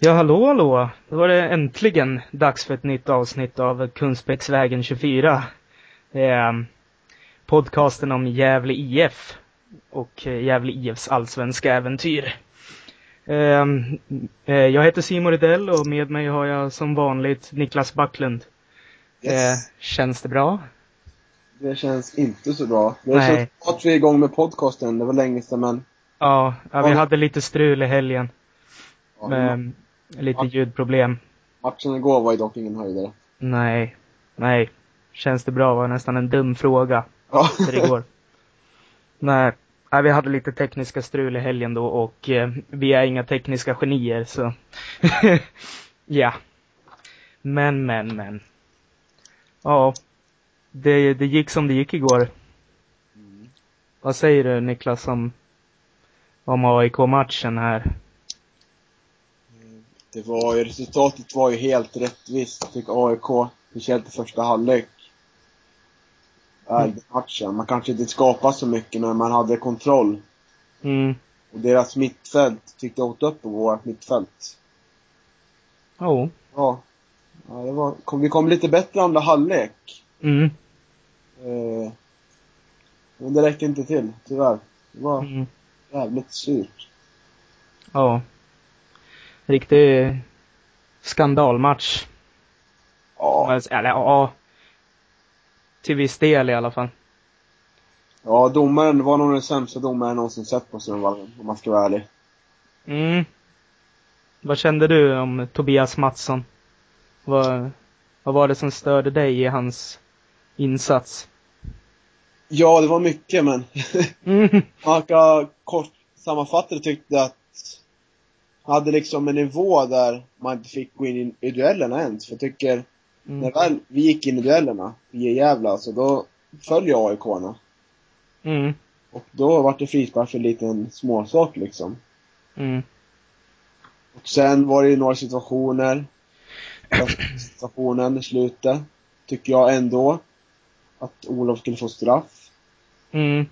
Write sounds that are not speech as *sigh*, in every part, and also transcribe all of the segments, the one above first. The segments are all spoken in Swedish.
Ja, hallå, hallå! Då var det äntligen dags för ett nytt avsnitt av Kungsbäcksvägen 24. Eh, podcasten om Gävle IF och Gävle IFs allsvenska äventyr. Eh, eh, jag heter Simon Rydell och med mig har jag som vanligt Niklas Backlund. Yes. Eh, känns det bra? Det känns inte så bra. Det Nej. känns bra att vi är igång med podcasten. Det var länge sedan men... Ja, ja vi hade lite strul i helgen Ja, lite ljudproblem. Matchen igår var ju dock ingen höjdare. Nej, nej. Känns det bra var nästan en dum fråga. Ja. för igår. *laughs* Nej, nej, vi hade lite tekniska strul i helgen då och eh, vi är inga tekniska genier så. *laughs* ja. Men, men, men. Ja. Det, det gick som det gick igår. Mm. Vad säger du Niklas om, om AIK-matchen här? Det var ju, resultatet var ju helt rättvist. Jag tycker AIK, speciellt i första halvlek, Mm. matchen. Man kanske inte skapade så mycket men man hade kontroll. Mm. Och deras mittfält tyckte åt upp på vårt mittfält. Jo. Ja. ja det var, kom, vi kom lite bättre andra halvlek. Mm. Eh, men det räckte inte till, tyvärr. Det var Mm. jävligt surt. Ja. Riktig skandalmatch. Ja. Eller ja. Till viss del i alla fall. Ja, domaren var nog den sämsta domaren jag någonsin sett på Strömvallen, om man ska vara ärlig. Mm. Vad kände du om Tobias Mattsson? Vad, vad var det som störde dig i hans insats? Ja, det var mycket, men Mm. *laughs* man kan kort sammanfatta det tyckte att hade liksom en nivå där man inte fick gå in i duellerna ens. För jag tycker, när Mm. väl vi gick in i duellerna, vi är jävla alltså, då föll ju AIK-arna. Mm. Och då var det frispark för en liten småsak liksom. Mm. Och sen var det ju några situationer. Situationen i slutet. Tycker jag ändå att Olof skulle få straff. Mm.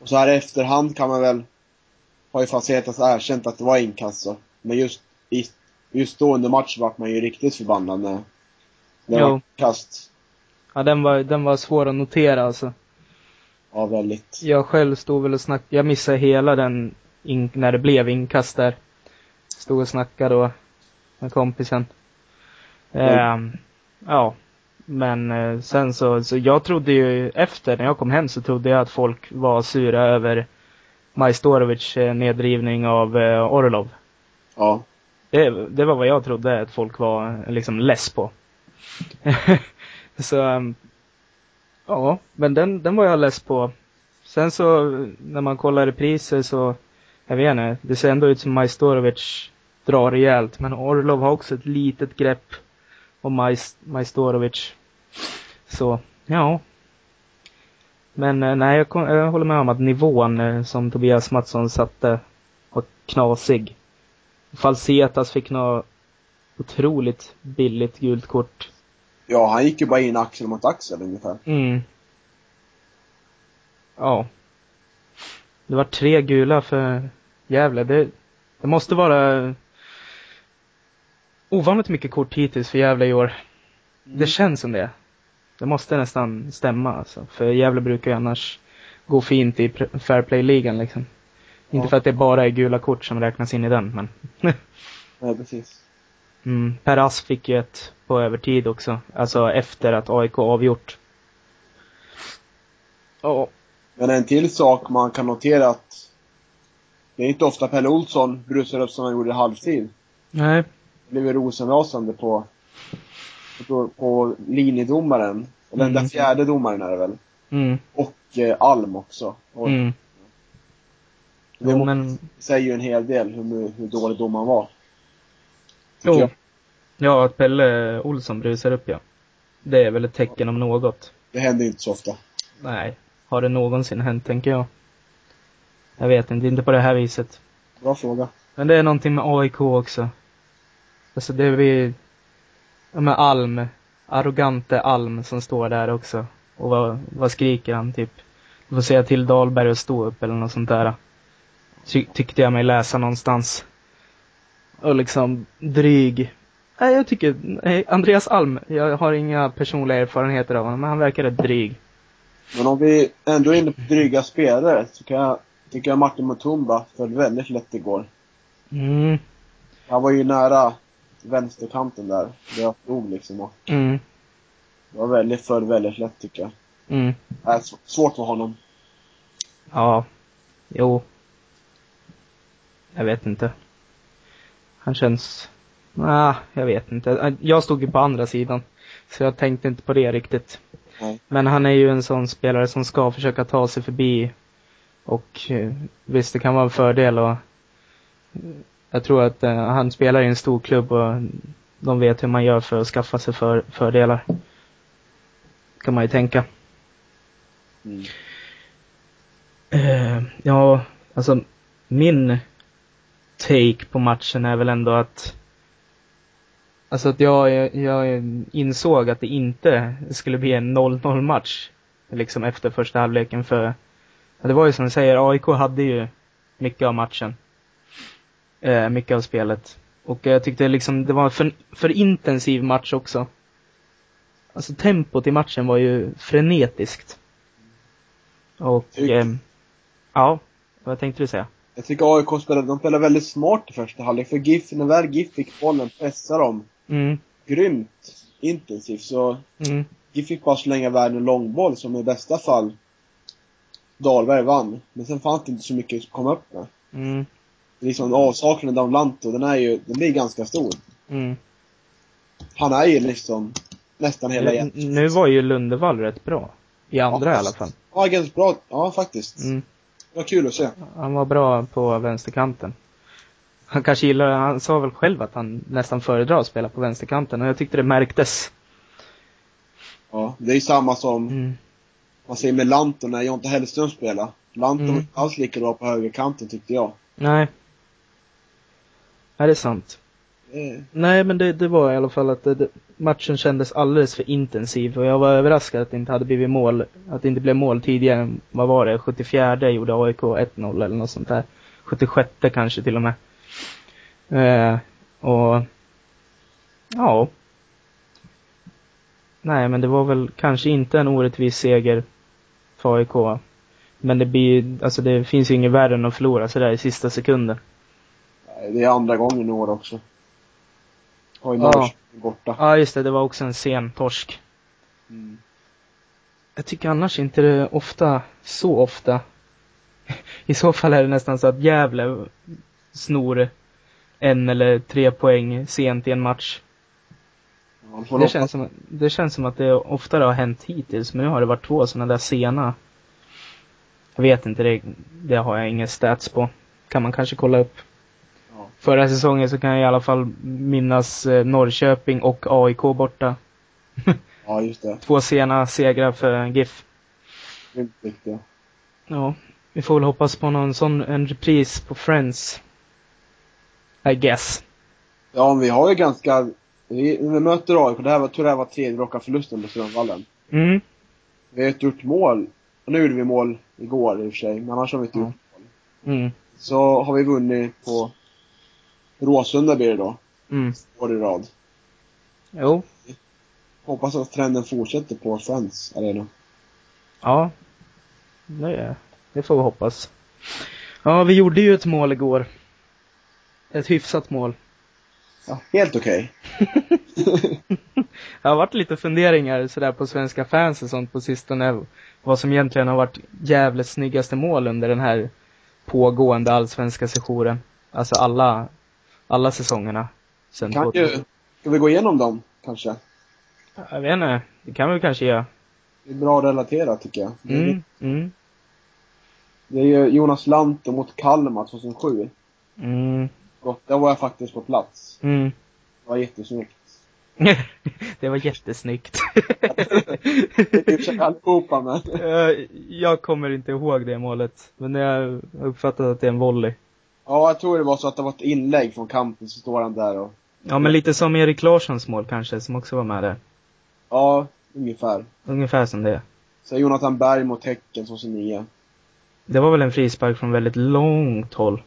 Och så här i efterhand kan man väl, har ju Facetas erkänt att det var inkasso. Men just, i, just då under match vart man ju riktigt förbannad när det var kast. Ja, den var, den var svår att notera alltså. Ja, väldigt. Jag själv stod väl och snackade, jag missade hela den in, när det blev inkast där. Stod och snackade då med kompisen. Ehm, ja. Men eh, sen så, så jag trodde ju efter, när jag kom hem så trodde jag att folk var sura över Majstorovic eh, nedrivning av eh, Orlov. Ja. Det, det var vad jag trodde att folk var liksom less på. *laughs* så, ehm, ja, men den, den var jag less på. Sen så, när man kollar repriser så, jag vet inte, det ser ändå ut som Majstorovic drar rejält. Men Orlov har också ett litet grepp om Majs- Majstorovic. Så, ja. Men eh, nej, jag, kom, jag håller med om att nivån eh, som Tobias Mattsson satte var knasig. Falsetas fick något otroligt billigt gult kort. Ja, han gick ju bara in axel mot axel ungefär. Mm. Ja. Det var tre gula för Gävle. Det, det måste vara ovanligt mycket kort hittills för Gävle i år. Det känns som det. Det måste nästan stämma alltså. För Gävle brukar ju annars gå fint i fair play-ligan liksom. Inte Ja. för att det bara är gula kort som räknas in i den, men *laughs* Nej, precis. Mm, per Ass fick ju ett på övertid också. Alltså efter att AIK avgjort. Ja. Men en till sak man kan notera att det är inte ofta Pelle Olsson brusar upp som han gjorde i halvtid. Nej. Det blev ju rosenrasande på, på, på linjedomaren. Och den Mm. där fjärde domaren är det väl. Mm. Och eh, Alm också. Och Mm. Det Jo, men, säger ju en hel del hur, hur dålig domaren var. Jo. jag. Ja, att Pelle Olsson brusar upp ja. Det är väl ett tecken om något. Det händer ju inte så ofta. Nej. Har det någonsin hänt, tänker jag. Jag vet inte, inte på det här viset. Bra fråga. Men det är någonting med AIK också. Alltså det är vi, ja med Alm, arrogante Alm som står där också. Och vad, vad skriker han typ? Du får säga till Dahlberg att stå upp eller något sånt där. Ty, tyckte jag mig läsa någonstans. och liksom dryg. Nej, jag tycker, nej, Andreas Alm, jag har inga personliga erfarenheter av honom, men han verkar rätt dryg. Men om vi ändå är inne på dryga spelare så kan jag, tycker jag Martin Mutumba föll väldigt lätt igår. Mm, Han var ju nära vänsterkanten där, där jag stod liksom och mm, det var väldigt, föll väldigt lätt tycker jag. mm. Det är sv- svårt för honom. Ja, jo. Jag vet inte. Han känns, nej, jag vet inte. Jag stod ju på andra sidan. Så jag tänkte inte på det riktigt. Nej. Men han är ju en sån spelare som ska försöka ta sig förbi. Och eh, visst, det kan vara en fördel och jag tror att eh, han spelar i en stor klubb och de vet hur man gör för att skaffa sig för, fördelar. Kan man ju tänka. Mm. Eh, ja, alltså min take på matchen är väl ändå att Alltså att jag, jag insåg att det inte skulle bli en 0-0 match. Liksom efter första halvleken för ja, det var ju som du säger, AIK hade ju mycket av matchen. Eh, mycket av spelet. Och jag tyckte liksom det var en för, för intensiv match också. Alltså tempot i matchen var ju frenetiskt. Och, Tyck- ehm, ja, vad tänkte du säga? Jag tycker AIK spelade, de spelade väldigt smart i första halvlek. För GIF, när väl GIF fick bollen, pressade dem Mm, grymt intensivt. Så mm, GIF fick bara slänga iväg en långboll som i bästa fall Dahlberg vann. Men sen fanns det inte så mycket att komma upp med. mm, Liksom avsaknaden av Lanto, den är ju, den blir ganska stor. mm. Han är ju liksom nästan hela igen. nu var ju Lundevall rätt bra. I andra i alla fall. Ja, ganska bra. Ja, faktiskt. Mm. Det var kul att se. Han var bra på vänsterkanten. Han kanske gillar, han sa väl själv att han nästan föredrar att spela på vänsterkanten och jag tyckte det märktes. Ja, det är ju samma som Mm. man säger med Lanto när Jonte Hellström spelar. Lanto Mm. var inte alls lika bra på högerkanten tyckte jag. Nej. Nej, det är sant. Det, Nej, men det, det var i alla fall att det, det, matchen kändes alldeles för intensiv och jag var överraskad att det inte hade blivit mål, att det inte blev mål tidigare än, vad var det, 74 gjorde AIK 1-0 eller något sånt där. 76 kanske till och med. Eh, och, ja. Nej, men det var väl kanske inte en orättvis seger för AIK. Men det blir, alltså det finns ju inget värre än att förlora sådär i sista sekunden. Det är andra gången i år också. Har ju Ja. Borta. Ja, just det, det var också en sen torsk. Mm. Jag tycker annars inte det ofta, så ofta. *laughs* I så fall är det nästan så att Gävle snor en eller tre poäng sent i en match. Ja, Det känns, som, det känns som att det oftare har hänt hittills, men nu har det varit två sådana där sena. Jag vet inte, det, det har jag ingen stats på. Kan man kanske kolla upp. Förra säsongen så kan jag i alla fall minnas eh, Norrköping och AIK borta. *laughs* ja, just det. Två sena segrar för GIF. Grymt viktiga. Ja, vi får väl hoppas på någon sån, en repris på Friends. I guess. Ja, vi har ju ganska, vi, när vi möter AIK, det här var, jag tror här var tredje raka förlusten på Strömvallen. Mm. Vi har inte gjort mål. Och nu gjorde vi mål igår i och för sig, men annars har vi inte gjort mål. Mm. Så har vi vunnit på Råsunda blir det då, Mm. år i rad. Jo. Hoppas att trenden fortsätter på Friends Arena. Ja. Det, det får vi hoppas. Ja, vi gjorde ju ett mål igår. Ett hyfsat mål. Ja, helt okej. *laughs* Det har varit lite funderingar sådär på svenska fans och sånt på sistone. Vad som egentligen har varit jävligt snyggaste mål under den här pågående allsvenska sessionen. Alltså alla, alla säsongerna. Sen Kan 2000. ju, ska vi gå igenom dem, kanske? Jag vet inte, det kan vi kanske göra. Det är bra att relatera, tycker jag. Det är- Mm, mm, Det är ju Jonas Lantto mot Kalmar 2007. mm, Gott, där var jag faktiskt på plats. mm. Det var jättesnyggt. *laughs* det var jättesnyggt. Allihopa, men... *laughs* Eh, jag kommer inte ihåg det målet, men jag har uppfattat att det är en volley. Ja, jag tror det var så att det var ett inlägg från kampen, så står han där och... Ja, men lite som Erik Larssons mål kanske, som också var med där. Ja, ungefär. Ungefär som det. Så Jonathan Berg mot Häcken 2009. Det var väl en frispark från väldigt långt håll?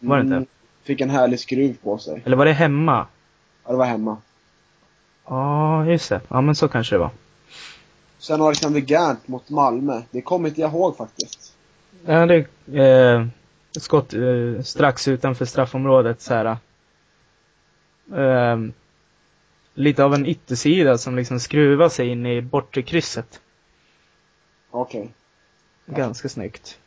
Var det inte? Mm, Fick en härlig skruv på sig. Eller var det hemma? Ja, det var hemma. Ja, just det. Ja, men så kanske det var. Sen Alexander Gärnt mot Malmö. Det kommer inte jag ihåg faktiskt. Ja, det eh, skott eh, strax utanför straffområdet så här. Eh, lite av en yttersida som liksom skruvar sig in i bortre krysset. Okej. Ganska snyggt.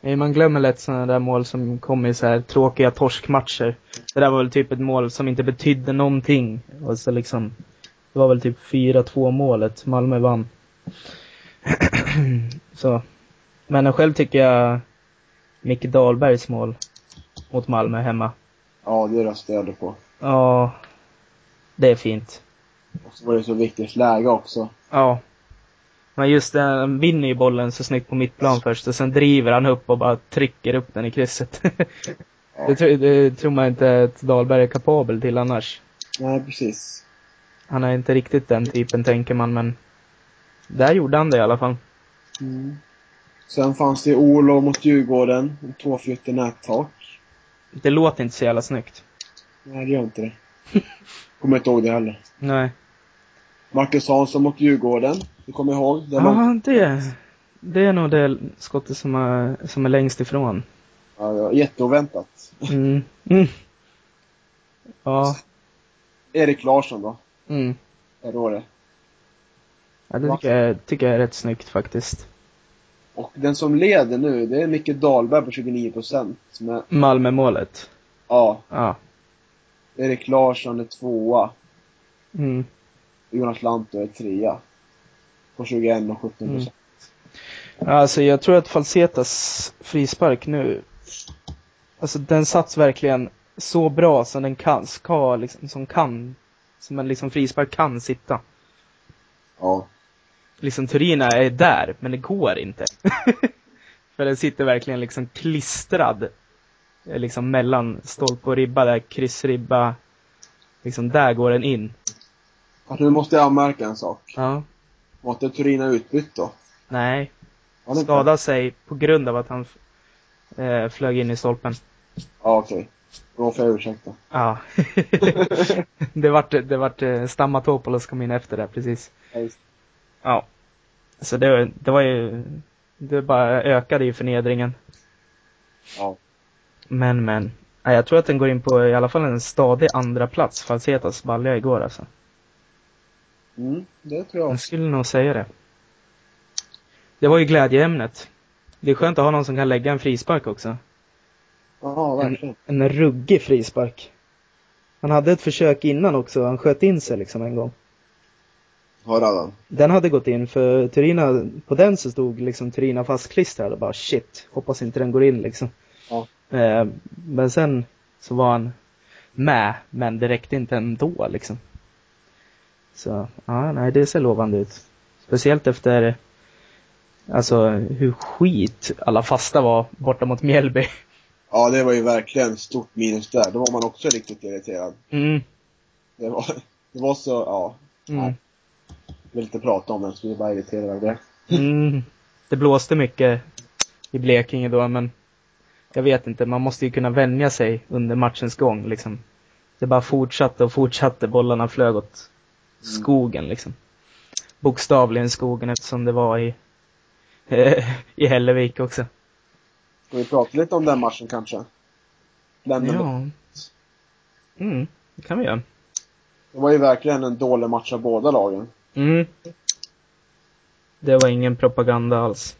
Ja. Man glömmer lätt sådana där mål som kommer i så här tråkiga torskmatcher. Det där var väl typ ett mål som inte betydde någonting. Och så liksom, det var väl typ 4-2 målet. Malmö vann. *clears throat* så. Men själv tycker jag Micke Dahlbergs mål mot Malmö hemma. Ja, det röstade jag på. Ja, det är fint. Och så var det så viktigt läge också. Ja. Men just det, han vinner ju bollen så snyggt på mittplan först och sen driver han upp och bara trycker upp den i krysset. *laughs* Ja. det, tro- det tror man inte att Dahlberg är kapabel till annars. Nej, precis. Han är inte riktigt den typen tänker man men där gjorde han det i alla fall. Mm. Sen fanns det Olof mot Djurgården. En tvåflyttig nättak. Det låter inte så jävla snyggt. Nej, det gör inte det. *laughs* Kommer inte ihåg det heller. Nej. Marcus Hansson mot Djurgården. Du kommer ihåg? Det var, Ja, det, det är nog det skottet som är, som är längst ifrån. ja, var jätteoväntat. Mm. Mm. Ja. *laughs* Erik Larsson då. Mm. Förra året. Ja, det tycker jag, tycker jag är rätt snyggt faktiskt. Och den som leder nu, det är Micke Dahlberg på 29 procent. Men, Malmö-målet. ja, Ja. Erik Larsson är tvåa. Mm. Jonas Lantto är trea. På 21 och 17 procent. Alltså jag tror att Falsetas frispark nu, alltså den sats verkligen så bra som den kan, ska liksom, som kan, som en liksom frispark kan sitta. Ja. Liksom Turina är där, men det går inte. *laughs* För den sitter verkligen liksom klistrad, eh, liksom mellan stolpe och ribba där, kryssribba, liksom där går den in. Fast nu måste jag anmärka en sak. Ja. Var inte Turina utbytt då? Nej, skadade sig på grund av att han eh, flög in i stolpen. Ja, okej. Då får jag ursäkta. Ja. *laughs* det vart, det vart eh, Stammatopoulos kom in efter det, precis. Ja, just. Ja. Så det, det var ju, det bara ökade ju förnedringen. Ja. Men, men. Ja, jag tror att den går in på i alla fall en stadig andra plats Falsetas balja igår alltså. Mm, det tror jag Jag skulle nog säga det. Det var ju glädjeämnet. Det är skönt att ha någon som kan lägga en frispark också. Ja, verkligen. En ruggig frispark. Han hade ett försök innan också, han sköt in sig liksom en gång. Har han. Den hade gått in för Turina, på den så stod liksom Turina fastklistrad och bara shit, hoppas inte den går in liksom. Ja. Eh, men sen så var han med, men det räckte inte ändå liksom. Så, ja, nej det ser lovande ut. Speciellt efter, alltså hur skit alla fasta var borta mot Mjällby. Ja, det var ju verkligen stort minus där. Då var man också riktigt irriterad. Mm. Det var, det var så, ja. Mm. Vill inte prata om det, så vi är bara irriterade över det. Mm. Det blåste mycket i Blekinge då, men jag vet inte, man måste ju kunna vänja sig under matchens gång liksom. Det bara fortsatte och fortsatte, bollarna flög åt skogen liksom. Bokstavligen skogen eftersom det var i, *laughs* i Hällevik också. Ska vi prata lite om den matchen kanske? Lämna Ja. Mm, det kan vi göra. Det var ju verkligen en dålig match av båda lagen. Mm. Det var ingen propaganda alls.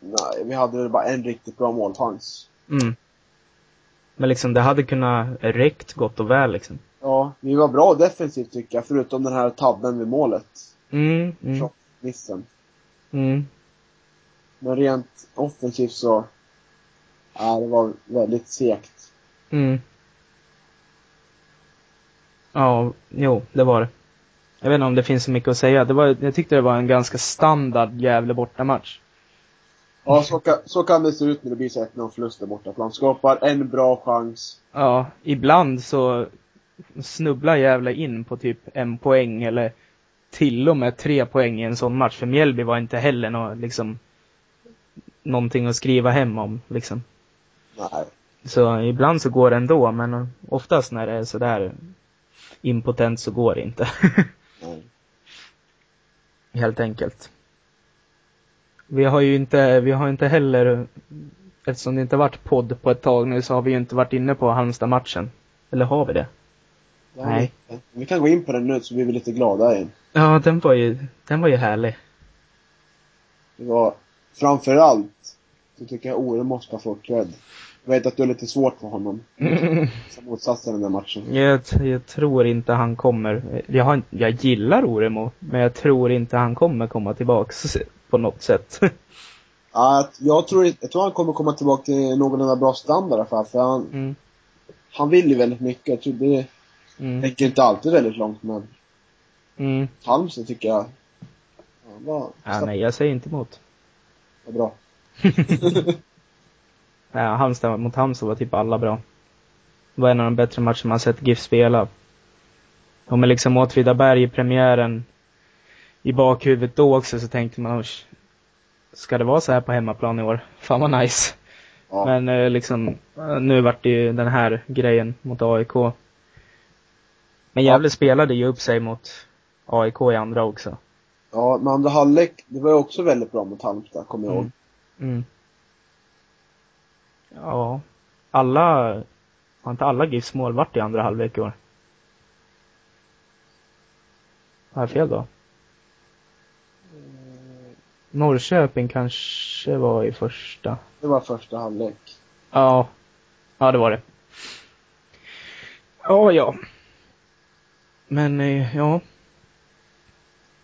Nej, vi hade väl bara en riktigt bra målchans. Mm. Men liksom det hade kunnat räckt gott och väl liksom. Ja, vi var bra defensivt tycker jag, förutom den här tabben vid målet. Mm, mm, Shotmissen. mm. Men rent offensivt så, ja, det var väldigt segt. Mm. Ja, jo, det var det. Jag vet inte om det finns så mycket att säga. Det var, jag tyckte det var en ganska standard Gävle bortamatch. Ja, så kan, så kan det se ut när det blir så 1-0 förlust där borta. De skapar en bra chans. Ja, ibland så snubblar Gävle in på typ en poäng eller till och med tre poäng i en sån match. För Mjällby var inte heller nå, liksom någonting att skriva hem om liksom. Nej. Så ibland så går det ändå, men oftast när det är sådär impotent så går det inte. *laughs* Nej. Helt enkelt. Vi har ju inte, vi har inte heller, eftersom det inte varit podd på ett tag nu så har vi ju inte varit inne på Halmstad-matchen. Eller har vi det? Ja, Nej. Vi, vi kan gå in på den nu så blir vi lite glada igen. Ja, den var ju, den var ju härlig. Det var framförallt så tycker jag Ore måste ha fått cred. Jag vet att du är lite svårt för honom. *laughs* Som motsatsen den där matchen. Jag, jag tror inte han kommer, jag, har, jag gillar Oremo, men jag tror inte han kommer komma tillbaks *laughs* på något sätt. Att jag, tror, jag tror han kommer komma tillbaka till någorlunda bra standard i alla fall. För han, Mm, han vill ju väldigt mycket. Jag tror det mm, räcker inte alltid väldigt långt men mm. Halmstad tycker jag ja, nej, jag säger inte emot. var bra. *laughs* Ja, Halmstad mot Halmstad var typ alla bra. Det var en av de bättre matcher man sett GIF spela. Och med liksom Åtvidaberg i premiären i bakhuvudet då också så tänkte man, "Oj, ska det vara så här på hemmaplan i år? Fan vad nice. Ja. Men eh, liksom, eh, nu vart det ju den här grejen mot AIK. Men Ja. Gävle spelade ju upp sig mot AIK i andra också. ja, men andra halvlek, det var ju också väldigt bra mot Halmstad, kommer jag ihåg. Mm. Mm. Ja. Alla, har inte alla GIFs mål varit i andra halvlek i år? Har jag fel då? Norrköping kanske var i första. Det var första halvlek. Ja. Ja, det var det. Ja, ja. Men, eh, ja.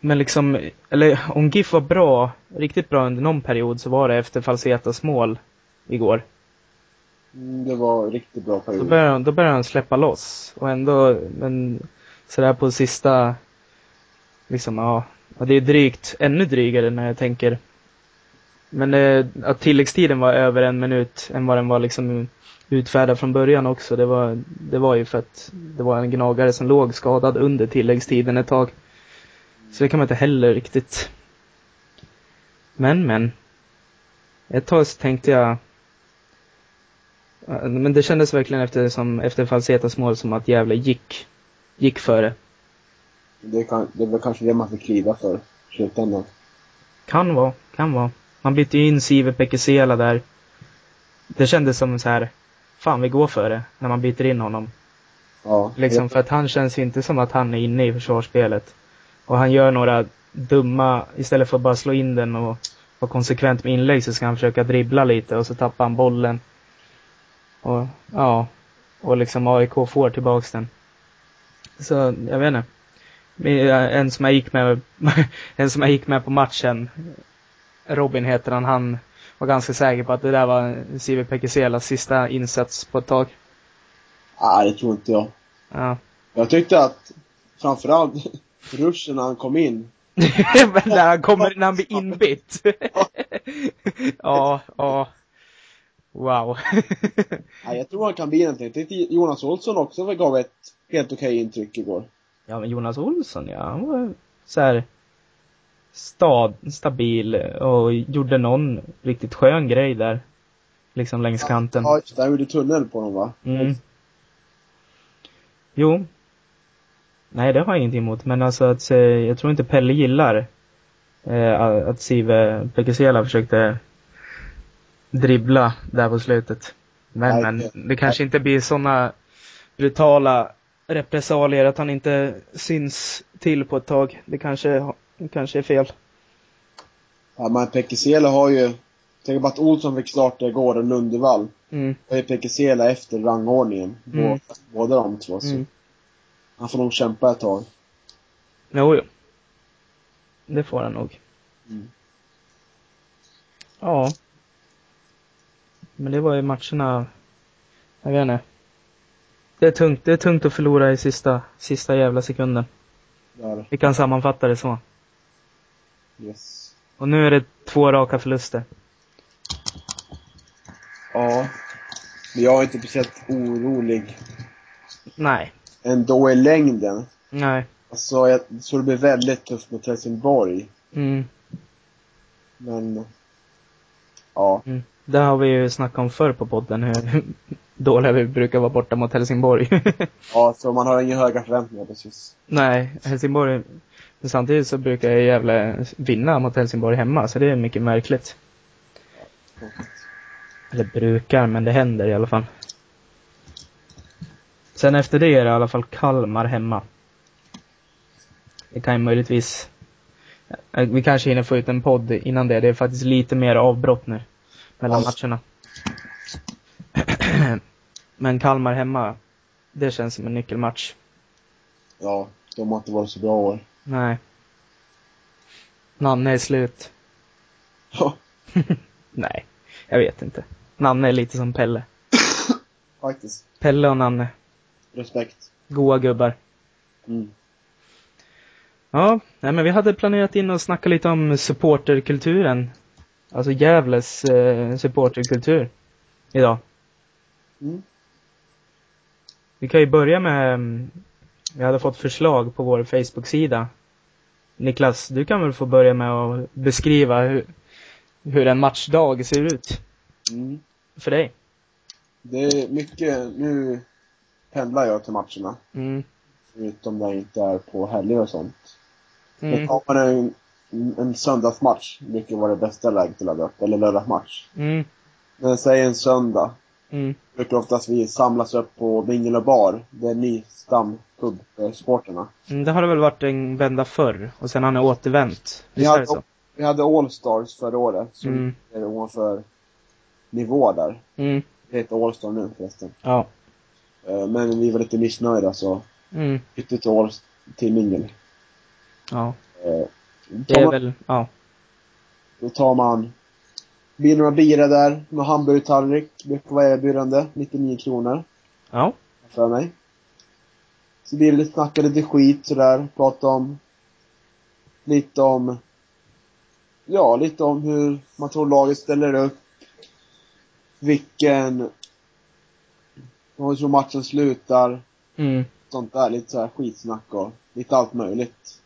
Men liksom, eller om GIF var bra, riktigt bra under någon period så var det efter Falsetas mål igår. Mm, det var riktigt bra Då period. började, han- då började han släppa loss. Och ändå, men sådär på sista, liksom ja, det är drygt, ännu drygare när jag tänker. Men eh, att tilläggstiden var över en minut än vad den var liksom utfärdad från början också. Det var, det var ju för att det var en gnagare som låg skadad under tilläggstiden ett tag. Så det kan man inte heller riktigt. Men, men. Ett tag så tänkte jag Ja, Men det kändes verkligen efter, som, efter Falsetas mål som att Gävle gick, gick före. Det, kan, det var kanske det man fick lida för i slutändan. Kan vara, kan vara. Man bytte ju in Sive Pekesela där. Det kändes som så här, fan vi går för det när man byter in honom. Ja. Liksom för att han känns ju inte som att han är inne i försvarsspelet. Och han gör några dumma, istället för att bara slå in den och vara konsekvent med inlägg så ska han försöka dribbla lite och så tappar han bollen. Och ja, och liksom AIK får tillbaks den. Så jag vet inte. En som jag gick med, *laughs* en som jag gick med på matchen, Robin heter han, han var ganska säker på att det där var Sive Pekeselas sista insats på ett tag. Nej, det tror inte jag. Ja. Jag tyckte att framförallt *laughs* ruschen när han kom in. Men *laughs* när han kommer, när han blir inbytt. ja, ja. Wow. *laughs* Nej, jag tror han kan bli någonting. Tyckte Jonas Olsson också gav ett helt okej intryck igår. ja, men Jonas Olsson, ja, han var så här stad, stabil och gjorde någon riktigt skön grej där. Liksom längs kanten. Ja, just det. Han gjorde tunnel på dem va? Mm. Jo. Nej, det har jag ingenting emot. Men alltså att, eh, jag tror inte Pelle gillar eh, att Sive Pekesela försökte dribbla där på slutet. Men, Nej, men det- kanske inte blir såna brutala repressalier att han inte syns till på ett tag. Det kanske, det kanske är fel. Ja, men Pekesela har ju, tänk på att Olsson fick starta igår och Lundevall. Mm. Då är Pekesela efter rangordningen. Mm. Bå- Båda de två. Så Mm. han får nog kämpa ett tag. Jo, jo. Det får han nog. Mm. Ja. Men det var ju matcherna, jag vet inte. Det är tungt, det är tungt att förlora i sista, sista jävla sekunden. Där. Vi kan sammanfatta det så. Yes. Och nu är det två raka förluster. Ja. Men jag är inte speciellt orolig Nej. ändå i längden. Nej. Alltså, jag tror det blir väldigt tufft mot Helsingborg. Mm. Men, ja. Mm. Det har vi ju snackat om förr på podden, hur *laughs* dåliga vi brukar vara borta mot Helsingborg. *laughs* Ja, så man har inga höga förväntningar precis. Nej, Helsingborg, men samtidigt så brukar jag Gävle vinna mot Helsingborg hemma, så det är mycket märkligt. Eller brukar, men det händer i alla fall. Sen efter det är det i alla fall Kalmar hemma. Det kan ju möjligtvis... eh, Vi kanske hinner få ut en podd innan det. Det är faktiskt lite mer avbrott nu. Mellan matcherna. *clears throat* Men Kalmar hemma, det känns som en nyckelmatch. Ja, de har inte varit så bra år. Nej. Nanne är slut. Ja, *laughs* Nej, jag vet inte. Nanne är lite som Pelle. *laughs* faktiskt. Pelle och Nanne. Respekt. Goa gubbar. Mm. Ja, nej men vi hade planerat in att snacka lite om supporterkulturen. Alltså Gävles eh, supporterkultur. Idag. Mm. Vi kan ju börja med, mm, vi hade fått förslag på vår Facebook-sida. Niklas, du kan väl få börja med att beskriva hur, hur en matchdag ser ut Mm. för dig? Det är mycket, nu pendlar jag till matcherna. Mm. Förutom när jag inte är på helger och sånt. Men Mm. tar man en, en söndagsmatch, brukar vara det bästa läget att ladda upp. Eller lördagsmatch. Mm. Men säg en söndag, Mm. brukar oftast vi samlas upp på Mingel och bar. Det är en ny stampub för sporterna. Mm, Det har det väl varit en vända förr och sen har ni återvänt. Vi hade, så? vi hade Allstars förra året, som Mm. är ovanför nivå där. Mm. Det heter Allstar nu förresten. Ja. Eh, Men vi var lite missnöjda så Mm. bytte till All till Mingel. Ja. Det är man, väl, ja. Då tar man, blir några bira där, någon hamburgertallrik, brukar vara erbjudande, 99 kronor Ja. för mig. Så blir det lite snacka lite skit sådär, prata om, lite om, ja, lite om hur man tror laget ställer upp, vilken, hur matchen slutar, Mm. sånt där, lite såhär skitsnack och lite allt möjligt.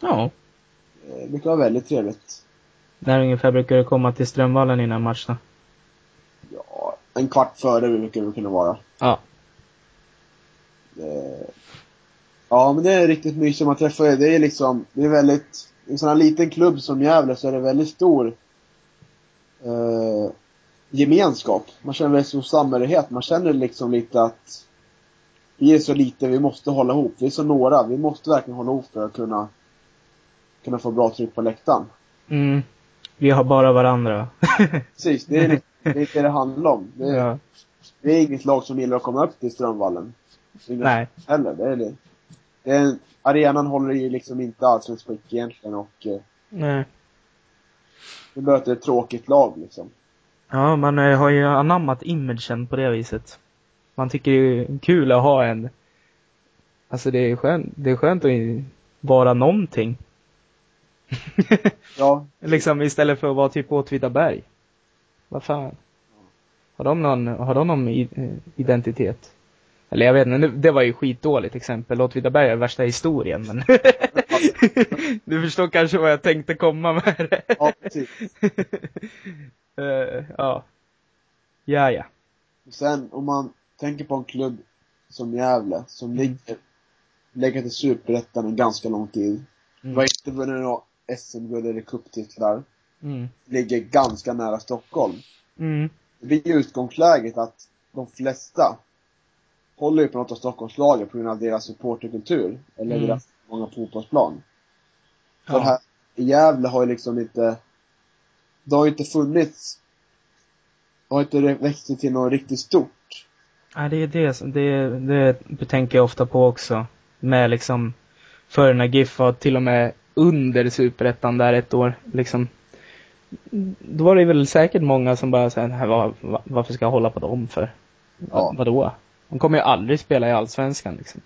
Ja. Eh, Det brukar vara väldigt trevligt. När ungefär brukar du komma till Strömvallen innan matcherna? Ja, en kvart före brukar det kunna vara. Ja. Eh, Ja, men det är riktigt mysigt. Man träffar Det är liksom, det är väldigt, i en sån här liten klubb som Gävle så är det väldigt stor eh, gemenskap. Man känner väldigt stor samhörighet. Man känner liksom lite att vi är så lite, vi måste hålla ihop. Vi är så några, vi måste verkligen hålla ihop för att kunna, kunna få bra tryck på läktaren. Mm. Vi har bara varandra. *laughs* Precis, det är, lite- det är det det handlar om. Det är, ja. det är inget lag som gillar att komma upp till Strömvallen. Inga Nej. heller. Det är det. det är, arenan håller ju liksom inte alls en skick egentligen och eh, Nej. vi möter ett tråkigt lag liksom. Ja, man eh, har ju anammat imagen på det viset. Man tycker det är kul att ha en... Alltså det är skönt, det är skönt att vara någonting. *laughs* Ja, liksom istället för att vara typ Åtvidaberg. Vad fan. Har de någon, har de någon eh, identitet? Eller jag vet inte, det var ju skitdåligt exempel. Åtvidaberg är värsta historien men *laughs* Du förstår kanske vad jag tänkte komma med det. ja precis. *laughs* Eh, ja. Ja, ja. Sen om man tänker på en klubb som Gävle som Mm. ligger, lägger till Superettan en ganska lång tid. Mm. Var inte vunnit några SM-guld eller cuptitlar. Mm. Ligger ganska nära Stockholm. Mm. Det blir utgångsläget att de flesta håller ju på något av Stockholmslagen på grund av deras supporterkultur. Eller Mm. deras många fotbollsplan. För Ja. här i Gävle har ju liksom inte, det har ju inte funnits, det har inte växt till något riktigt stort. Ja, det är det, som- det, det tänker jag ofta på också. Med liksom, för när GIF var till och med under superettan där ett år, liksom. Då var det väl säkert många som bara säger, var, var, varför ska jag hålla på dem för? Ja. Vadå? De kommer ju aldrig spela i Allsvenskan liksom.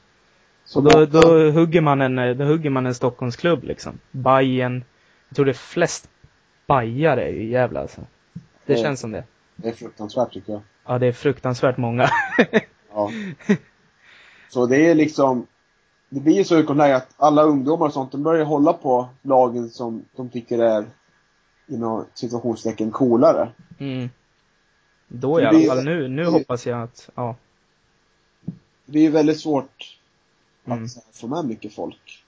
Så då, då hugger man en, då hugger man en Stockholmsklubb liksom. Bajen Jag tror det är flest bajare i Gävle alltså. Det Ja. känns som det. Det är fruktansvärt tycker jag. Ja, det är fruktansvärt många. Ja. Så det är liksom, det blir ju så utgångsläge att alla ungdomar och sånt, de börjar hålla på lagen som de tycker är inom situationstecken coolare. Mm. Då i alla blir- fall. Nu, nu det- hoppas jag att, ja. Det är ju väldigt svårt Mm. att här, få med mycket folk.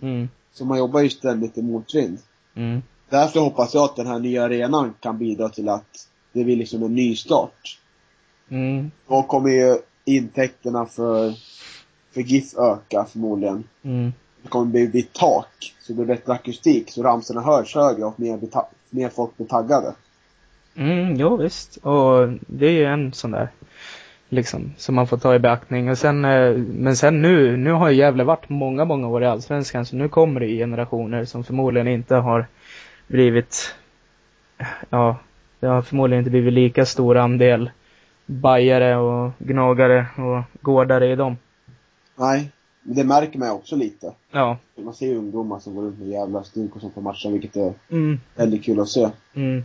Mm. Så man jobbar ju ständigt i motvind. Mm. Därför hoppas jag att den här nya arenan kan bidra till att det blir liksom en ny start. Mm. Då kommer ju intäkterna för, för GIF öka förmodligen. Mm. Det kommer bli, bli tak, så det blir bättre akustik, så ramsorna hörs högre och mer, mer folk blir taggade. Mm, jo visst. Och det är ju en sån där, liksom, som man får ta i beaktning. Och sen, eh, men sen nu, nu har ju Gävle varit många, många år i Allsvenskan, så nu kommer det generationer som förmodligen inte har blivit, ja, det har förmodligen inte blivit lika stor andel bajare och gnagare och gårdare i dem. Nej, men det märker man också lite. Ja. Man ser ju ungdomar som går runt med jävla styrk och sånt på matchen, vilket är Mm, väldigt kul att se. mm.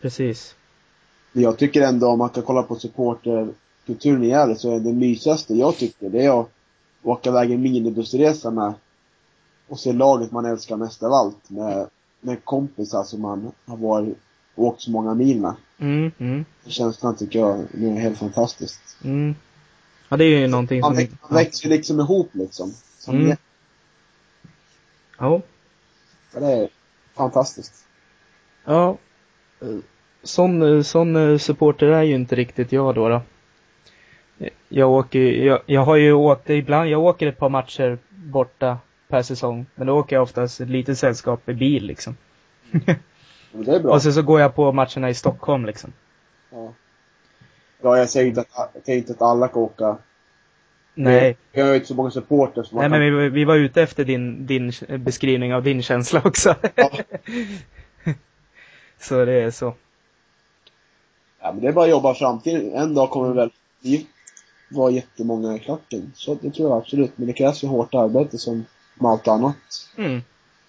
Precis. Men jag tycker ändå om man kan kolla på supporterkulturen i Gävle så är det mysigaste jag tycker, det är att åka iväg en minibussresa med och se laget man älskar mest av allt med, med kompisar som man har varit, åkt så många mil med. Mm, mm, känslan tycker jag är helt fantastiskt. mm. Ja, det är ju någonting som... väx, man växer liksom ihop liksom. Som Mm. mm. Ja. Det är fantastiskt. Ja. Sån, sån eh, supporter är ju inte riktigt jag då. då. Jag åker jag, jag har ju åkt ibland, jag åker ett par matcher borta per säsong. Men då åker jag oftast ett litet sällskap i bil liksom. Men det är bra. Och sen så går jag på matcherna i Stockholm liksom. Ja. Ja, jag säger inte att, jag säger inte att alla kan åka. Nej. Jag har ju inte så många supporters Nej man men kan... vi, vi var ute efter din, din beskrivning av din känsla *laughs* också. Ja. *laughs* så det är så. Ja, men det är bara att jobba framtiden. En dag kommer väl vi vara jättemånga i klacken. Så det tror jag absolut. Men det krävs ju hårt arbete som med allt annat. Mm.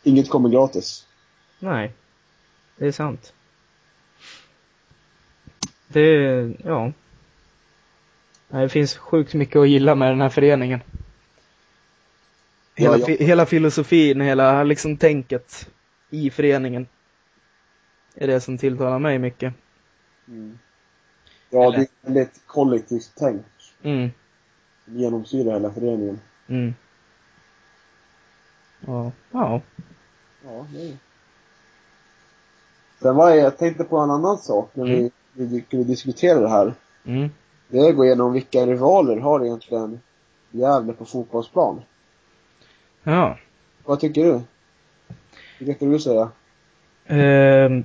Inget kommer gratis. Nej. Det är sant. Det, ja. Nej, Det finns sjukt mycket att gilla med den här föreningen. Hela, Ja, fi, hela filosofin, hela liksom tänket i föreningen. Är det som tilltalar mig mycket. Mm. Ja, Eller- det är väldigt kollektivt tänk. Mm. Som genomsyrar hela föreningen. Mm. Ja. Ja. Ja, det är Sen var jag, jag tänkte på en annan sak när vi, vi skulle diskutera det här. Mm. Det är att gå igenom vilka rivaler har egentligen Gävle på fotbollsplan. Ja. Vad tycker du? Vilka skulle du säga? Ehm,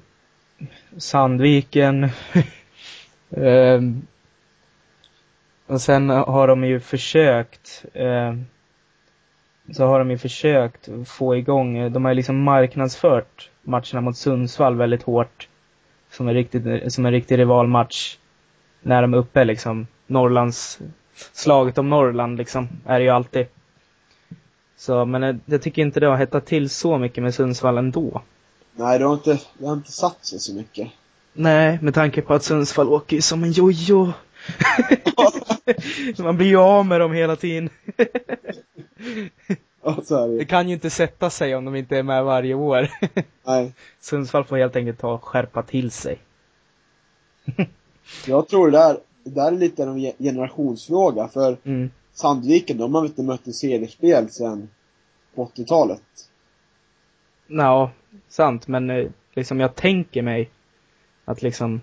Sandviken. *laughs* Ehm, och sen har de ju försökt, ehm, så har de ju försökt få igång, de har ju liksom marknadsfört matcherna mot Sundsvall väldigt hårt. Som en riktig, som en riktig rivalmatch. När de är uppe liksom, Norrlands, slaget om Norrland liksom, är det ju alltid. Så, men jag, jag tycker inte det har hettat till så mycket med Sundsvall ändå. Nej, det har inte, det har inte satt sig så mycket. Nej, med tanke på att Sundsvall åker ju som en jojo. *laughs* Man blir ju av med dem hela tiden. *laughs* Ja, så är det Det kan ju inte sätta sig om de inte är med varje år. *laughs* Nej. Sundsvall får helt enkelt ta och skärpa till sig. Jag tror det där, det där är lite en ge- generationsfråga. För Mm. Sandviken, de har inte mött ett seriespel sedan på 80-talet. Ja, sant, men eh, liksom jag tänker mig att liksom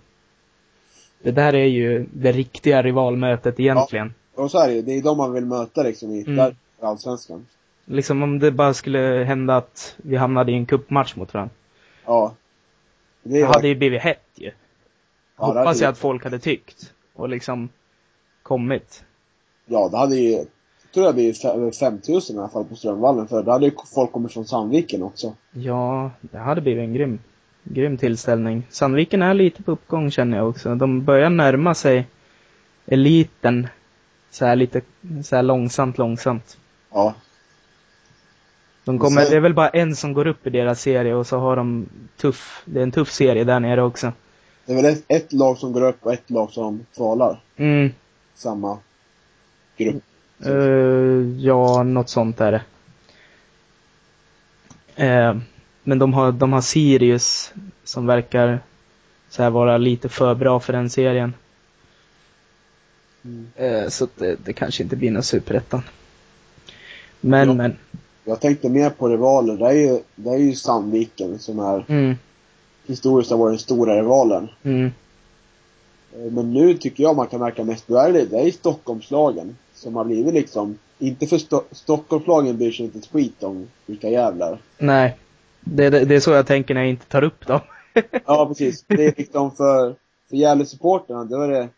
det där är ju det riktiga rivalmötet egentligen. Och så är det ju. Det är de man vill möta liksom i Mm. allsvenskan. Liksom om det bara skulle hända att vi hamnade i en cupmatch mot varandra. Ja. Det Det hade ju blivit hett ju. Ja, det Hoppas jag att folk hade tyckt. Och liksom kommit. Ja, det hade ju, jag tror det blir över 5000 i alla fall på Strömvallen. För då hade ju folk kommit från Sandviken också. Ja, det hade blivit en grym, grym tillställning. Sandviken är lite på uppgång känner jag också. De börjar närma sig eliten. Så här lite, så här långsamt, långsamt. Ja. De kommer, sen- det är väl bara en som går upp i deras serie och så har de tuff, det är en tuff serie där nere också. Det är väl ett, ett lag som går upp och ett lag som kvalar. Mm, Samma grupp. eh, ja, något sånt är det. Eh, men de har, de har Sirius som verkar så här vara lite för bra för den serien. Mm. Eh, så det, det kanske inte blir någon superettan. Men, Ja. men. Jag tänkte mer på rivaler. Det är ju, det är ju Sandviken som är Mm, historiskt har varit den stora rivalen. mm, Eh, Men nu tycker jag man kan märka mest är det, är Stockholmslagen. Som har blivit liksom, inte för Sto- Stockholmslagen bryr sig inte ett skit om vilka jävlar. nej. Det, det, det är så jag tänker när jag inte tar upp dem. *laughs* Ja precis. Det är liksom för, för Gävle-supporterna, då är det,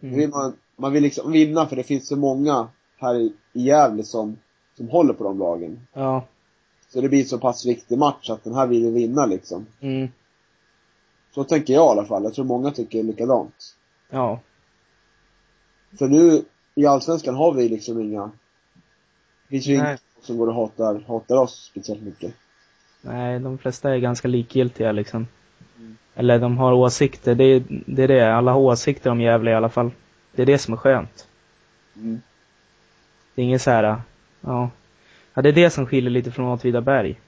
då vill Mm. man, man vill liksom vinna för det finns så många här i, i Gävle som, som håller på de lagen. Ja. Så det blir så pass viktig match att den här vill vi vinna liksom. Mm, Så tänker jag i alla fall. Jag tror många tycker likadant. ja. För nu, i Allsvenskan har vi liksom inga, det finns ju ingen som går och hatar, hatar oss speciellt mycket. Nej, de flesta är ganska likgiltiga liksom. Mm. Eller de har åsikter. Det är, det är det. Alla har åsikter om Gävle i alla fall. Det är det som är skönt. Mm. Det är inget så här, ja. Ja, det är det som skiljer lite från Åtvidaberg.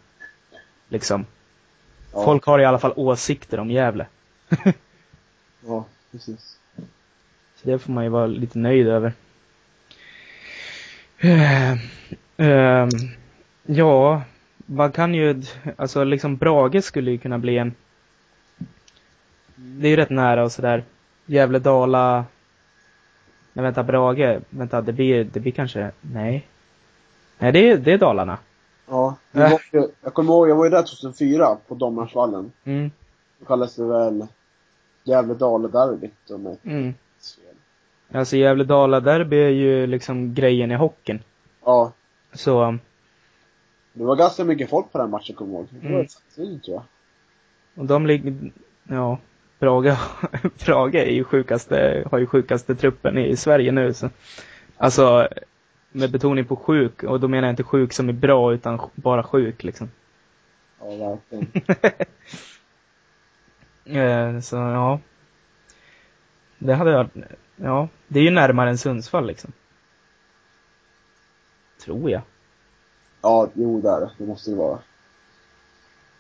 Liksom. Ja, Folk har i alla fall åsikter om Gävle. *laughs* Ja, precis. Så det får man ju vara lite nöjd över. Eh, ehm, ja, man kan ju, alltså liksom Brage skulle ju kunna bli en, det är ju rätt nära och sådär. Gävle-Dala, nej vänta, Brage, vänta, det blir, det blir kanske, nej. Nej, det är, det är Dalarna. Ja, Äh. var jag kommer ihåg, jag var ju där 2004 på Domnarsvallen. Mm, Det kallades det väl Gävle-Dale-derbyt om jag mm. Alltså Gävle-Dala-derby är ju liksom grejen i hockeyn. Ja, Så, det var ganska mycket folk på den matchen kommer jag ihåg. Det var Mm. ett tror jag. Och de ligger, ja, Brage, Brage *laughs* är ju sjukaste, har ju sjukaste truppen i Sverige nu så. Alltså, med betoning på sjuk, och då menar jag inte sjuk som är bra utan bara sjuk liksom. Ja, verkligen. *laughs* Eh, så ja. Det hade jag, ja, det är ju närmare än Sundsvall liksom. Tror jag. Ja, jo det är det. Det måste det vara.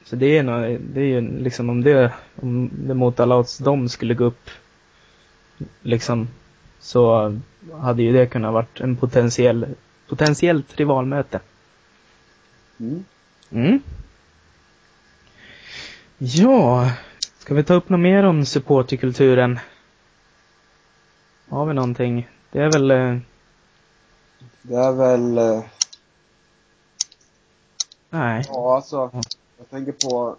Så det är nog, det är ju liksom om det, om det mot alla odds de skulle gå upp liksom så hade ju det kunnat varit en potentiell, potentiellt rivalmöte. Mm. Mm. Ja, ska vi ta upp något mer om supporterkulturen? Har vi någonting? Det är väl, eh, Det är väl, eh, nej. ja alltså, jag tänker på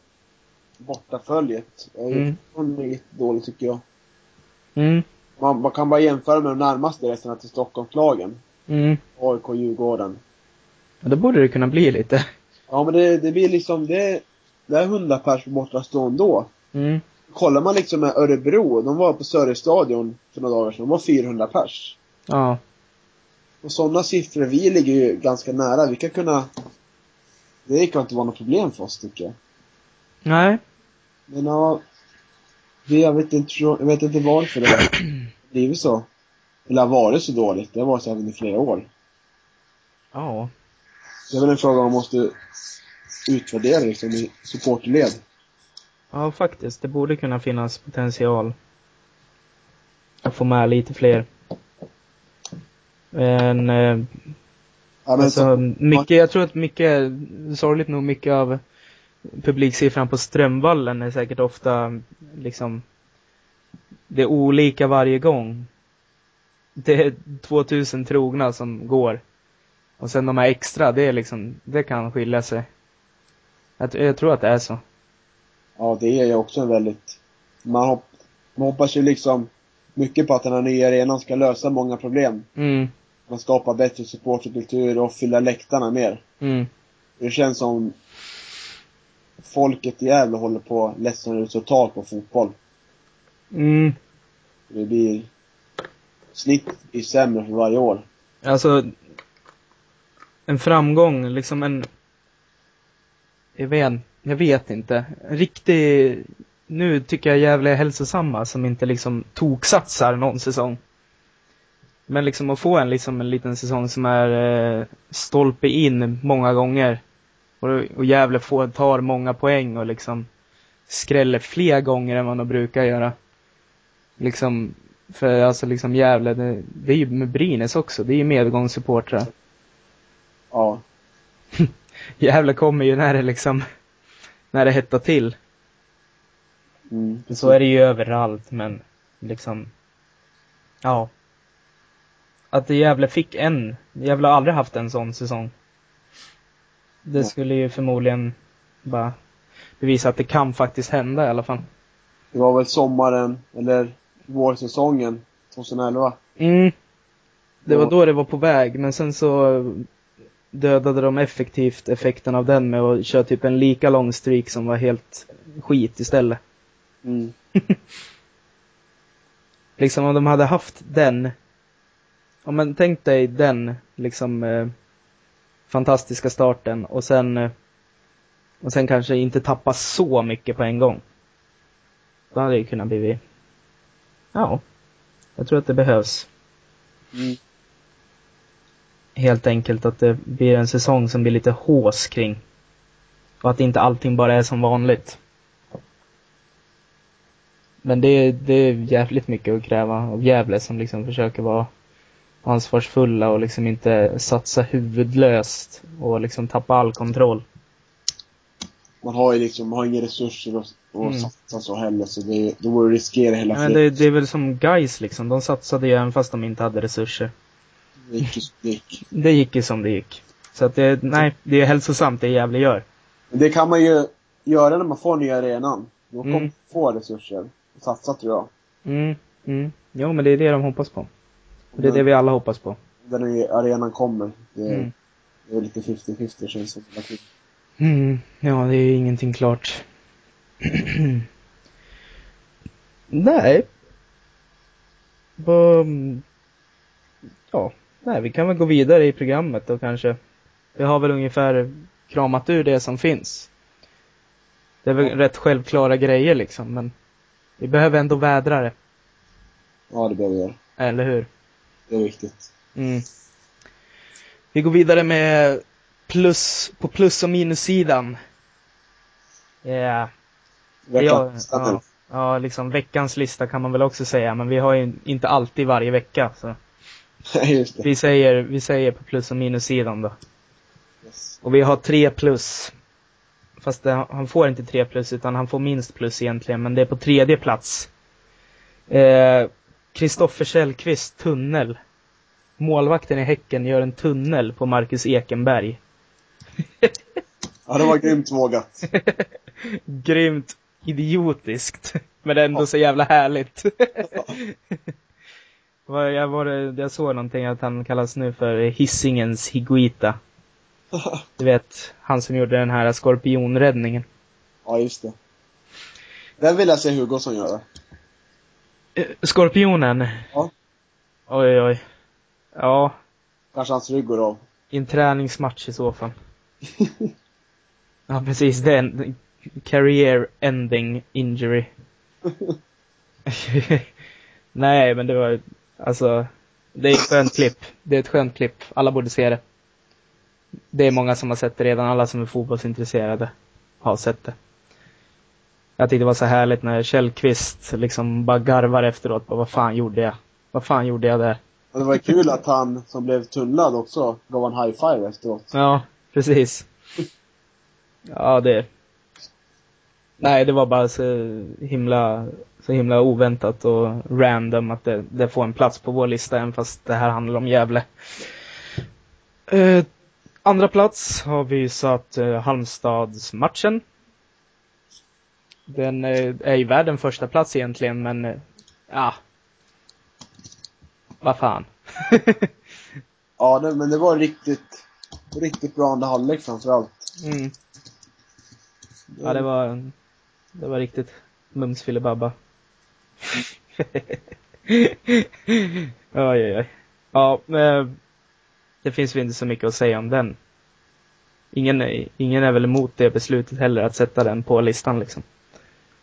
bortaföljet. Det är Mm. jättedåligt tycker jag. Mm, Man, man kan bara jämföra med de närmaste resorna till Stockholmslagen. mm. AIK, Djurgården. Ja, då borde det kunna bli lite. Ja men det, det blir liksom, det, det är 100 pers på borta stånd då. Mm, Kollar man liksom med Örebro, de var på Söderstadion för några dagar sedan, de var 400 pers. ja. Och sådana siffror, vi ligger ju ganska nära, vi kan kunna Det kan inte vara något problem för oss tycker jag. Nej. Men ja, det, jag vet inte, jag vet inte varför det har blivit så. Eller har varit så dåligt, det har varit så även i flera år. Ja. Det är väl en fråga man måste utvärdera liksom i supporterled. Ja, faktiskt. Det borde kunna finnas potential att få med lite fler. Men, eh, Ja, men alltså, så, mycket, jag tror att mycket, sorgligt nog, mycket av publiksiffran på Strömvallen är säkert ofta liksom, det är olika varje gång. Det är 2000 trogna som går. Och sen de här extra, det är liksom, det kan skilja sig. Jag, jag tror att det är så. ja det är ju också en väldigt, man, hopp, man hoppas ju liksom mycket på att den här nya arenan ska lösa många problem. Mm, Man skapar bättre supporterkultur och fylla läktarna mer. mm. Det känns som folket i Gävle håller på att ledsna ut totalt på fotboll. Mm. Det blir snitt i sämre för varje år. Alltså, en framgång, liksom en, jag vet, jag vet inte. En riktig, nu tycker jag Gävle är hälsosamma som inte liksom toksatsar någon säsong. Men liksom att få en liksom en liten säsong som är eh, stolpe in många gånger. Och, och Gävle får, tar många poäng och liksom skräller fler gånger än vad de brukar göra. Liksom, för alltså liksom Gävle, det, det är ju med Brynäs också, det är ju medgångssupportrar. Ja. *laughs* Gävle kommer ju när det liksom, när det hettar till. Mm, Så är det ju överallt, men liksom, ja. Att Gävle fick en, Gävle har aldrig haft en sån säsong. Det Ja. skulle ju förmodligen bara bevisa att det kan faktiskt hända i alla fall. Det var väl sommaren, eller vårsäsongen 2011. Mm. Det var Ja. då det var på väg, men sen så dödade de effektivt effekten av den med att köra typ en lika lång streak som var helt skit istället. Mm. *laughs* Liksom om de hade haft den, om man tänk dig den liksom eh, fantastiska starten och sen eh, och sen kanske inte tappa så mycket på en gång. Då hade det kunnat bli, ja, jag tror att det behövs. Mm. Helt enkelt att det blir en säsong som blir lite hås kring. Och att inte allting bara är som vanligt. Men det, det är jävligt mycket att kräva av Gävle som liksom försöker vara ansvarsfulla och liksom inte satsa huvudlöst och liksom tappa all kontroll. Man har ju liksom, man har inga resurser att, att Mm. satsa så heller, så det, då vore det riskera hela Men det, det är väl som guys liksom, de satsade ju även fast de inte hade resurser. Det gick ju som det gick. Det gick ju som det gick. Så att det, nej, det är hälsosamt det Gävle gör. Men det kan man ju göra när man får nya arenan. Då kommer Mm. få resurser. Och satsa tror jag. Mm, mm. Jo men det är det de hoppas på. Och det är det vi alla hoppas på. Den nya arenan kommer. Det, Mm. det är lite 50-50 känns det som. Mm, ja, det är ingenting klart. *clears throat* nej. Vad- Ja, nej, vi kan väl gå vidare i programmet då kanske. Vi har väl ungefär kramat ur det som finns. Det är väl Ja. rätt självklara grejer liksom, men vi behöver ändå vädra det, Ja, det behöver vi göra. eller hur? Det är viktigt. Mm. Vi går vidare med plus, på plus och minussidan. Ja, Veckans ja, ja, ja, liksom veckans lista kan man väl också säga, men vi har ju inte alltid varje vecka. Så *laughs* just det. vi säger, vi säger på plus och minussidan då. Yes. Och vi har tre plus. Fast det, han får inte tre plus, utan han får minst plus egentligen, men det är på tredje plats. Eh, Kristoffer Källqvist, tunnel. Målvakten i Häcken gör en tunnel på Marcus Ekenberg. *laughs* Ja, det var grymt vågat. *laughs* Grymt idiotiskt. *laughs* Men ändå så jävla härligt. *laughs* Jag, var, jag såg någonting att han kallas nu för Hisingens Higuita. *laughs* Du vet, han som gjorde den här skorpionräddningen. ja, just det. Den vill jag se Hugosson göra. Eh, Skorpionen? Ja. Oj, oj. Ja, Kanske hans rygg går av. i en träningsmatch i så fall. Ja, precis. Det är en career ending injury. *laughs* Nej, men det var, alltså, det är ett skönt klipp. Det är ett skönt klipp. Alla borde se det. Det är många som har sett det redan. Alla som är fotbollsintresserade har sett det. Jag tyckte det var så härligt när Källqvist liksom bara garvar efteråt. Bara, vad fan gjorde jag? Vad fan gjorde jag där? Och det var kul att han som blev tunnlad också gav en high five efteråt. Ja, precis. Ja, det... Nej, det var bara så himla, så himla oväntat och random att det, det får en plats på vår lista, även fast det här handlar om Gävle. Eh, andra plats har vi satt eh, Halmstadsmatchen. Den eh, är ju värd en första plats egentligen, men eh, ja. Vad fan. *laughs* Ja, det, men det var riktigt, riktigt bra andra halvlek framförallt. Mm. Ja, det var, det var riktigt mums filibabba. oj, oj, oj. Ja, eh, det finns väl inte så mycket att säga om den. Ingen, ingen är väl emot det beslutet heller, att sätta den på listan liksom.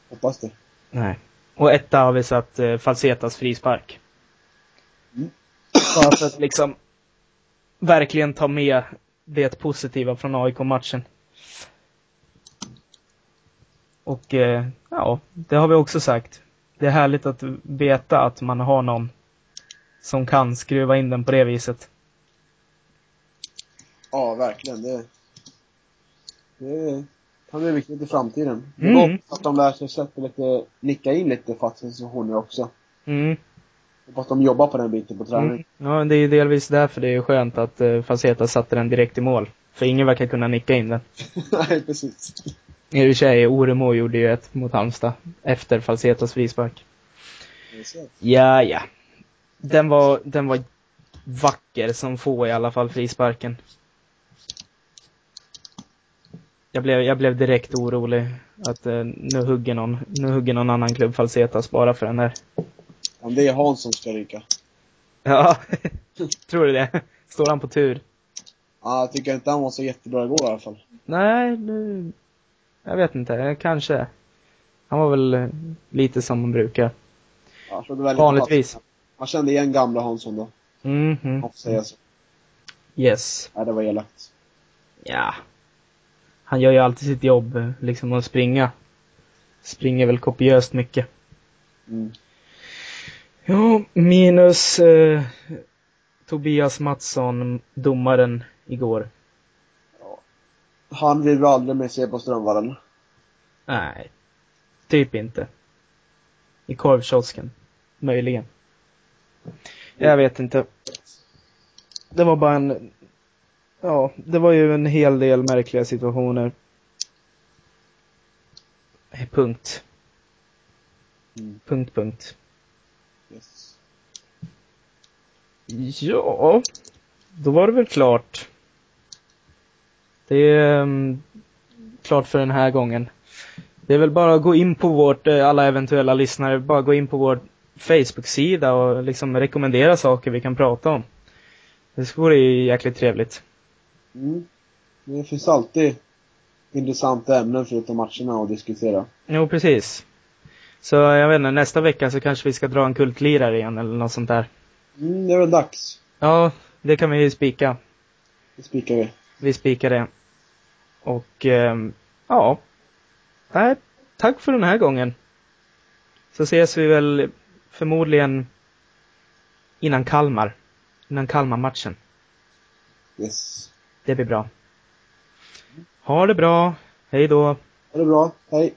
Hoppas det. Nej. Och etta har vi satt eh, Falsetas frispark. Mm. Bara för att liksom verkligen ta med det positiva från AIK-matchen. Och eh, ja, det har vi också sagt. Det är härligt att veta att man har någon som kan skruva in den på det viset. Ja, verkligen. Det, det kan bli viktigt i framtiden. Det är Mm. att de lär sig sätta lite, nicka in lite fasta situationer också. Mm. Hoppas att de jobbar på den biten på träning. Mm. Ja, det är ju delvis därför det är skönt att eh, Faceta satte den direkt i mål. För ingen verkar kunna nicka in den. *laughs* Nej, precis. I och för sig, Oremo gjorde ju ett mot Halmstad efter Falsetas frispark. Ja, ja. Den var, den var vacker som få i alla fall, frisparken. Jag blev, jag blev direkt orolig att eh, nu hugger någon, nu hugger någon annan klubb Falsetas bara för den där. Om det är Hans som ska ryka. Ja, *laughs* tror du det? Står han på tur? Ja, jag tycker inte han var så jättebra igår i alla fall. Nej, nu, jag vet inte, kanske. Han var väl lite som man brukar. Ja, Vanligtvis. fast. Man kände igen gamla Hansson då. Mhm. Man får säga så. Yes. Nej, det var elakt. Ja. Han gör ju alltid sitt jobb, liksom att springa. Springer väl kopiöst mycket. Mm. Ja, minus eh, Tobias Mattsson, domaren igår. Han vill vi aldrig mer se på Strömvallen. Nej, typ inte. I korvkiosken. Möjligen. Jag vet inte. Det var bara en... Ja, det var ju en hel del märkliga situationer. Eh, Punkt. Mm. Punkt, punkt. Yes. Ja, då var det väl klart. Det är um, klart för den här gången. Det är väl bara att gå in på vårt, eh, alla eventuella lyssnare, bara gå in på vår Facebook-sida och liksom rekommendera saker vi kan prata om. Det vore ju jäkligt trevligt. Mm. Det finns alltid intressanta ämnen förutom matcherna att diskutera. Jo, precis. Så jag vet inte, nästa vecka så kanske vi ska dra en kultlirare igen eller något sånt där. Mm, det är väl dags. Ja, det kan vi ju spika. Det spikar vi. Vi spikar det. Och ehm, ja. Nej, tack för den här gången. Så ses vi väl förmodligen innan Kalmar. Innan Kalmar-matchen. Yes. Det blir bra. Ha det bra. Hej då. Ha det bra. Hej.